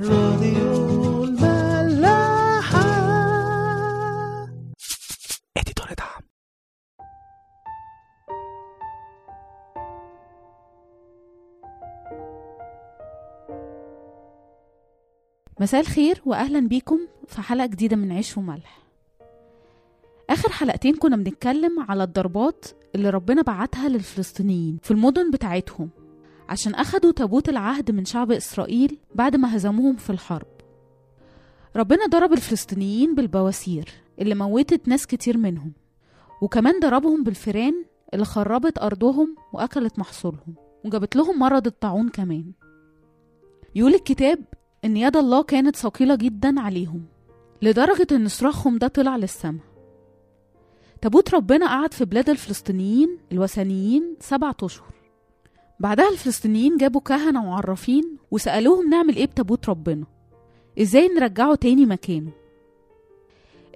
راديو الملاحة. اديتور دعم. مساء الخير واهلا بيكم في حلقة جديدة من عيش وملح. آخر حلقتين كنا بنتكلم على الضربات اللي ربنا بعتها للفلسطينيين في المدن بتاعتهم. عشان أخدوا تابوت العهد من شعب إسرائيل بعد ما هزموهم في الحرب. ربنا ضرب الفلسطينيين بالبواسير اللي موتت ناس كتير منهم وكمان ضربهم بالفيران اللي خربت أرضهم وأكلت محصولهم وجابت لهم مرض الطاعون كمان. يقول الكتاب إن يد الله كانت ثقيلة جدا عليهم لدرجة إن صراخهم ده طلع للسماء تابوت ربنا قعد في بلاد الفلسطينيين الوثنيين سبعة أشهر. بعدها الفلسطينيين جابوا كهنة وعرافين وسألوهم نعمل إيه بتابوت ربنا؟ إزاي نرجعه تاني مكانه؟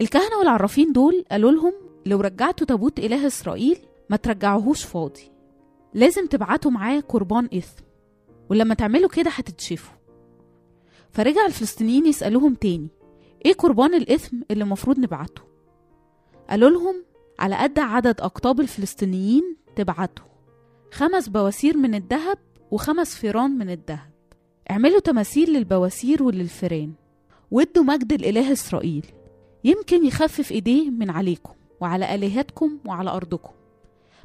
الكهنة والعرافين دول قالوا لهم لو رجعتوا تابوت إله إسرائيل ما ترجعوهوش فاضي. لازم تبعتوا معاه قربان إثم. ولما تعملوا كده هتتشفوا. فرجع الفلسطينيين يسألوهم تاني إيه قربان الإثم اللي المفروض نبعته؟ قالوا لهم على قد عدد أقطاب الفلسطينيين تبعتوا خمس بواسير من الذهب وخمس فيران من الذهب. اعملوا تماثيل للبواسير وللفيران وادوا مجد الإله إسرائيل. يمكن يخفف إيديه من عليكم وعلى آلهتكم وعلى أرضكم.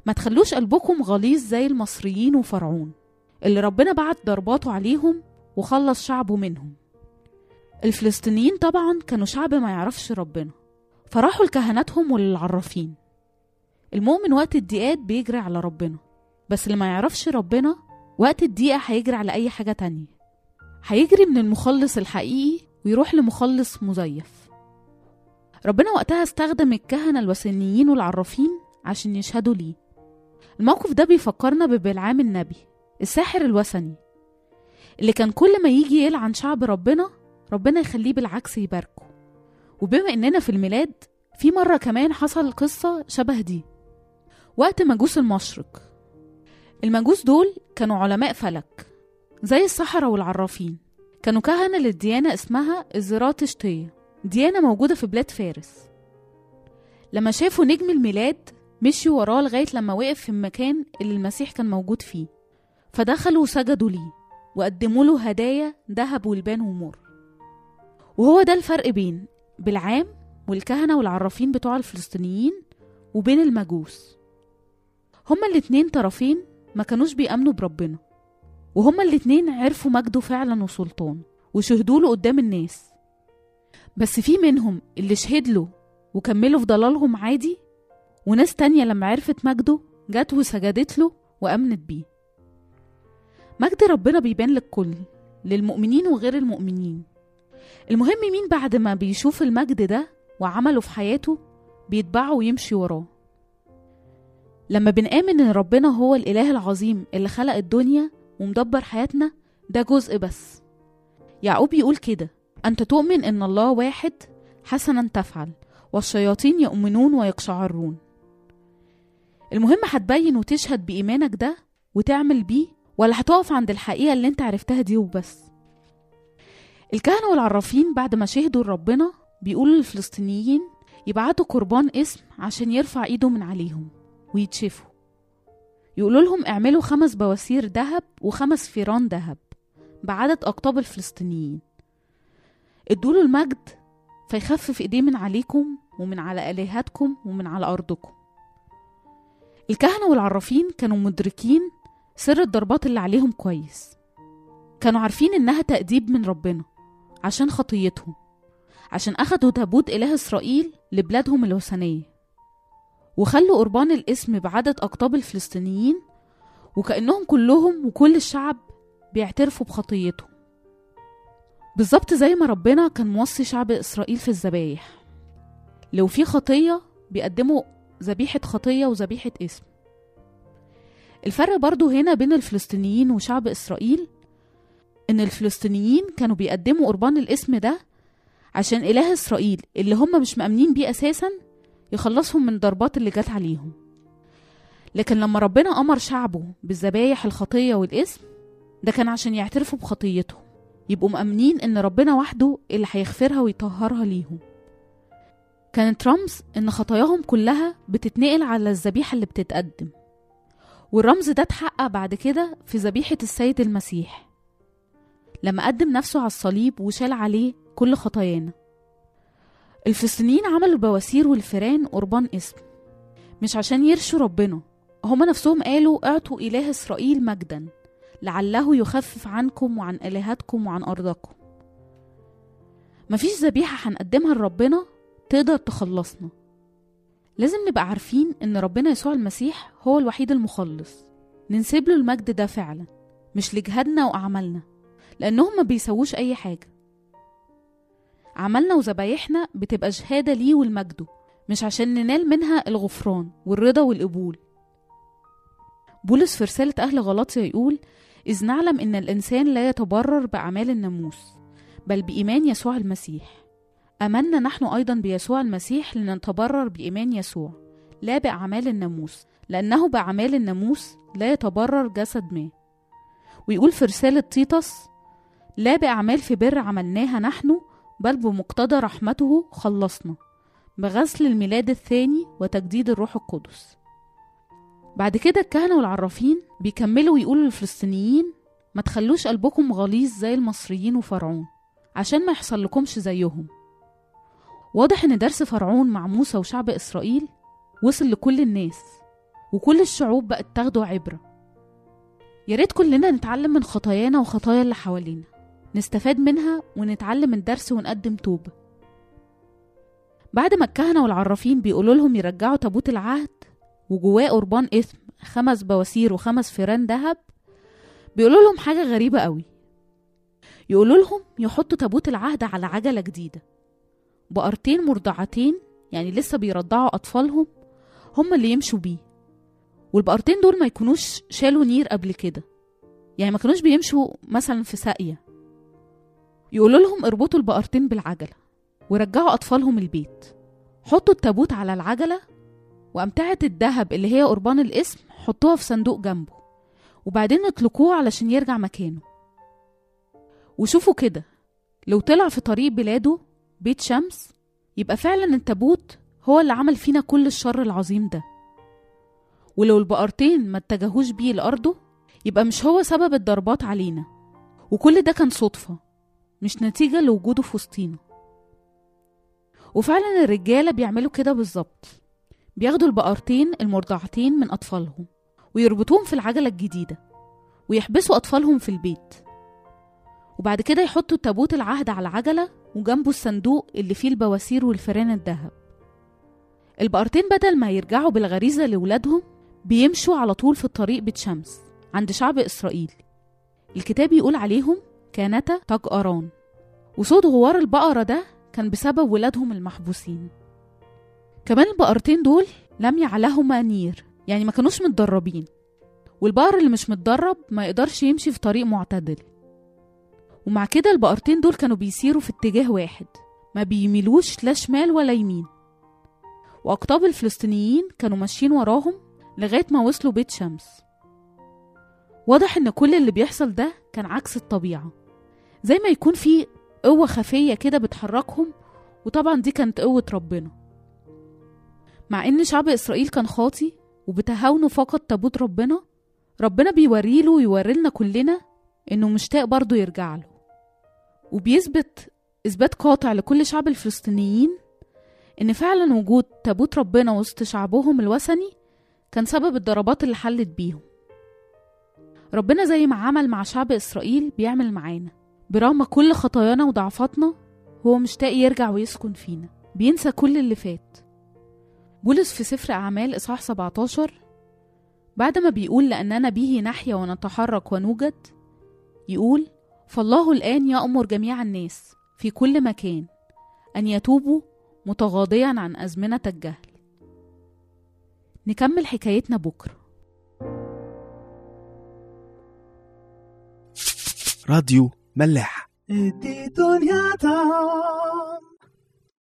ما تخلوش قلبكم غليظ زي المصريين وفرعون. اللي ربنا بعت ضرباته عليهم وخلص شعبه منهم. الفلسطينيين طبعا كانوا شعب ما يعرفش ربنا. فراحوا لكهنتهم وللعرافين. المؤمن وقت الضيقات بيجري على ربنا. بس اللي ما يعرفش ربنا وقت الضيقة هيجري على أي حاجة تانية. هيجري من المخلص الحقيقي ويروح لمخلص مزيف. ربنا وقتها استخدم الكهنة الوثنيين والعرافين عشان يشهدوا ليه. الموقف ده بيفكرنا ببلعام النبي الساحر الوثني اللي كان كل ما يجي يلعن شعب ربنا ربنا يخليه بالعكس يباركه. وبما إننا في الميلاد في مرة كمان حصل قصة شبه دي. وقت مجوس المشرق المجوس دول كانوا علماء فلك زي السحرة والعرافين. كانوا كهنة للديانة اسمها الزراتشتية ديانة موجودة في بلاد فارس. لما شافوا نجم الميلاد مشيوا وراه لغاية لما وقف في المكان اللي المسيح كان موجود فيه. فدخلوا وسجدوا ليه وقدموا له هدايا ذهب والبان ومر. وهو ده الفرق بين بالعام والكهنة والعرافين بتوع الفلسطينيين وبين المجوس. هما الاتنين طرفين ما كانوش بيأمنوا بربنا. وهما الاتنين عرفوا مجده فعلا وسلطان وشهدوا له قدام الناس. بس في منهم اللي شهد له وكملوا في ضلالهم عادي وناس تانية لما عرفت مجده جت وسجدت له وأمنت بيه. مجد ربنا بيبان للكل للمؤمنين وغير المؤمنين. المهم مين بعد ما بيشوف المجد ده وعمله في حياته بيتبعه ويمشي وراه؟ لما بنآمن إن ربنا هو الإله العظيم اللي خلق الدنيا ومدبر حياتنا ده جزء بس. يعقوب يقول كده أنت تؤمن إن الله واحد؟ حسنا تفعل والشياطين يؤمنون ويقشعرون. المهم هتبين وتشهد بإيمانك ده وتعمل بيه ولا هتقف عند الحقيقة اللي أنت عرفتها دي وبس؟ الكهنة والعرافين بعد ما شهدوا لربنا بيقولوا للفلسطينيين يبعتوا قربان اسم عشان يرفع إيده من عليهم. ويتشفوا يقولوا لهم اعملوا خمس بواسير ذهب وخمس فيران ذهب بعدد أقطاب الفلسطينيين. ادوله المجد فيخفف ايديه من عليكم ومن على آلهتكم ومن على أرضكم. الكهنة والعرافين كانوا مدركين سر الضربات اللي عليهم كويس. كانوا عارفين إنها تأديب من ربنا عشان خطيتهم عشان أخدوا تابوت إله إسرائيل لبلادهم الوثنية. وخلوا قربان الاسم بعدد أقطاب الفلسطينيين وكأنهم كلهم وكل الشعب بيعترفوا بخطيتهم بالظبط زي ما ربنا كان موصي شعب إسرائيل في الذبايح. لو في خطية بيقدموا ذبيحة خطية وذبيحة اسم. الفرق برضو هنا بين الفلسطينيين وشعب إسرائيل إن الفلسطينيين كانوا بيقدموا قربان الاسم ده عشان إله إسرائيل اللي هم مش مأمنين بيه أساسا يخلصهم من ضربات اللي جت عليهم. لكن لما ربنا أمر شعبه بالذبايح الخطية والاسم ده كان عشان يعترفوا بخطيتهم. يبقوا مأمنين إن ربنا وحده اللي هيغفرها ويطهرها ليهم. كانت رمز إن خطاياهم كلها بتتنقل على الذبيحة اللي بتتقدم. والرمز ده اتحقق بعد كده في ذبيحة السيد المسيح. لما قدم نفسه على الصليب وشال عليه كل خطايانا. الفلسطينيين عملوا البواسير والفيران قربان اسم مش عشان يرشوا ربنا هما نفسهم قالوا اعطوا إله إسرائيل مجدا لعله يخفف عنكم وعن آلهتكم وعن أرضكم. مفيش ذبيحة هنقدمها لربنا تقدر تخلصنا. لازم نبقى عارفين إن ربنا يسوع المسيح هو الوحيد المخلص. ننسب له المجد ده فعلا مش لجهادنا وأعمالنا لأنهم ما بيسووش أي حاجة. عملنا وذبايحنا بتبقى شهادة ليه ولمجده مش عشان ننال منها الغفران والرضا والقبول. بولس في رسالة أهل غلاطيا يقول إذ نعلم إن الإنسان لا يتبرر بأعمال الناموس بل بإيمان يسوع المسيح. أمنا نحن أيضا بيسوع المسيح لنتبرر بإيمان يسوع لا بأعمال الناموس لأنه بأعمال الناموس لا يتبرر جسد ما. ويقول في رسالة تيتس لا بأعمال في بر عملناها نحن بل بمقتضى رحمته خلصنا بغسل الميلاد الثاني وتجديد الروح القدس. بعد كده الكهنة والعرافين بيكملوا ويقولوا للفلسطينيين ما تخلوش قلبكم غليظ زي المصريين وفرعون عشان ما يحصل لكمش زيهم. واضح إن درس فرعون مع موسى وشعب إسرائيل وصل لكل الناس وكل الشعوب بقت تاخده عبرة. يا ريت كلنا نتعلم من خطايانا وخطايا اللي حوالينا. نستفاد منها ونتعلم الدرس ونقدم توبة بعد ما الكهنة والعرافين بيقولوا لهم يرجعوا تابوت العهد وجواه قربان إثم خمس بواسير وخمس فيران دهب بيقولوا لهم حاجة غريبة قوي. يقولوا لهم يحطوا تابوت العهد على عجلة جديدة. بقرتين مرضعتين يعني لسه بيرضعوا أطفالهم هم اللي يمشوا بيه. والبقرتين دول ما يكونوش شالوا نير قبل كده. يعني ما كانوش بيمشوا مثلا في ساقية. يقولوا لهم اربطوا البقرتين بالعجلة ورجعوا أطفالهم البيت. حطوا التابوت على العجلة وأمتعة الذهب اللي هي قربان الاسم حطوها في صندوق جنبه. وبعدين اطلقوه علشان يرجع مكانه. وشوفوا كده لو طلع في طريق بلاده بيت شمس يبقى فعلا التابوت هو اللي عمل فينا كل الشر العظيم ده. ولو البقرتين ما اتجهوش بيه لأرضه يبقى مش هو سبب الضربات علينا. وكل ده كان صدفة. مش نتيجة لوجوده في وسطينا وفعلا الرجالة بيعملوا كده بالظبط. بياخدوا البقرتين المرضعتين من أطفالهم ويربطوهم في العجلة الجديدة ويحبسوا أطفالهم في البيت. وبعد كده يحطوا تابوت العهد على العجلة وجنبه الصندوق اللي فيه البواسير والفيران الذهب. البقرتين بدل ما يرجعوا بالغريزة لولادهم بيمشوا على طول في الطريق بيت شمس عند شعب إسرائيل. الكتاب يقول عليهم كانتا تجأران وصوت غوار البقرة ده كان بسبب ولادهم المحبوسين. كمان البقرتين دول لم يعلهما نير يعني ما كانوش متدربين. والبقر اللي مش متدرب ما يقدرش يمشي في طريق معتدل. ومع كده البقرتين دول كانوا بيسيروا في اتجاه واحد ما بيميلوش لا شمال ولا يمين. وأقطاب الفلسطينيين كانوا ماشيين وراهم لغاية ما وصلوا بيت شمس. واضح إن كل اللي بيحصل ده كان عكس الطبيعة. زي ما يكون في قوة خفية كده بتحركهم وطبعا دي كانت قوة ربنا. مع إن شعب إسرائيل كان خاطي وبتهاونه فقط تابوت ربنا ربنا بيوريله ويوري لنا كلنا إنه مشتاق برضه يرجع له. وبيثبت إثبات قاطع لكل شعب الفلسطينيين إن فعلا وجود تابوت ربنا وسط شعبهم الوثني كان سبب الضربات اللي حلت بيهم. ربنا زي ما عمل مع شعب إسرائيل بيعمل معانا. برغم كل خطايانا وضعفاتنا هو مشتاق يرجع ويسكن فينا. بينسى كل اللي فات. بولس في سفر أعمال إصحاح 17 بعد ما بيقول لأننا به نحيا ونتحرك ونوجد يقول فالله الآن يأمر جميع الناس في كل مكان أن يتوبوا متغاضيا عن أزمنة الجهل. نكمل حكايتنا بكرة. راديو ملاح. دنيا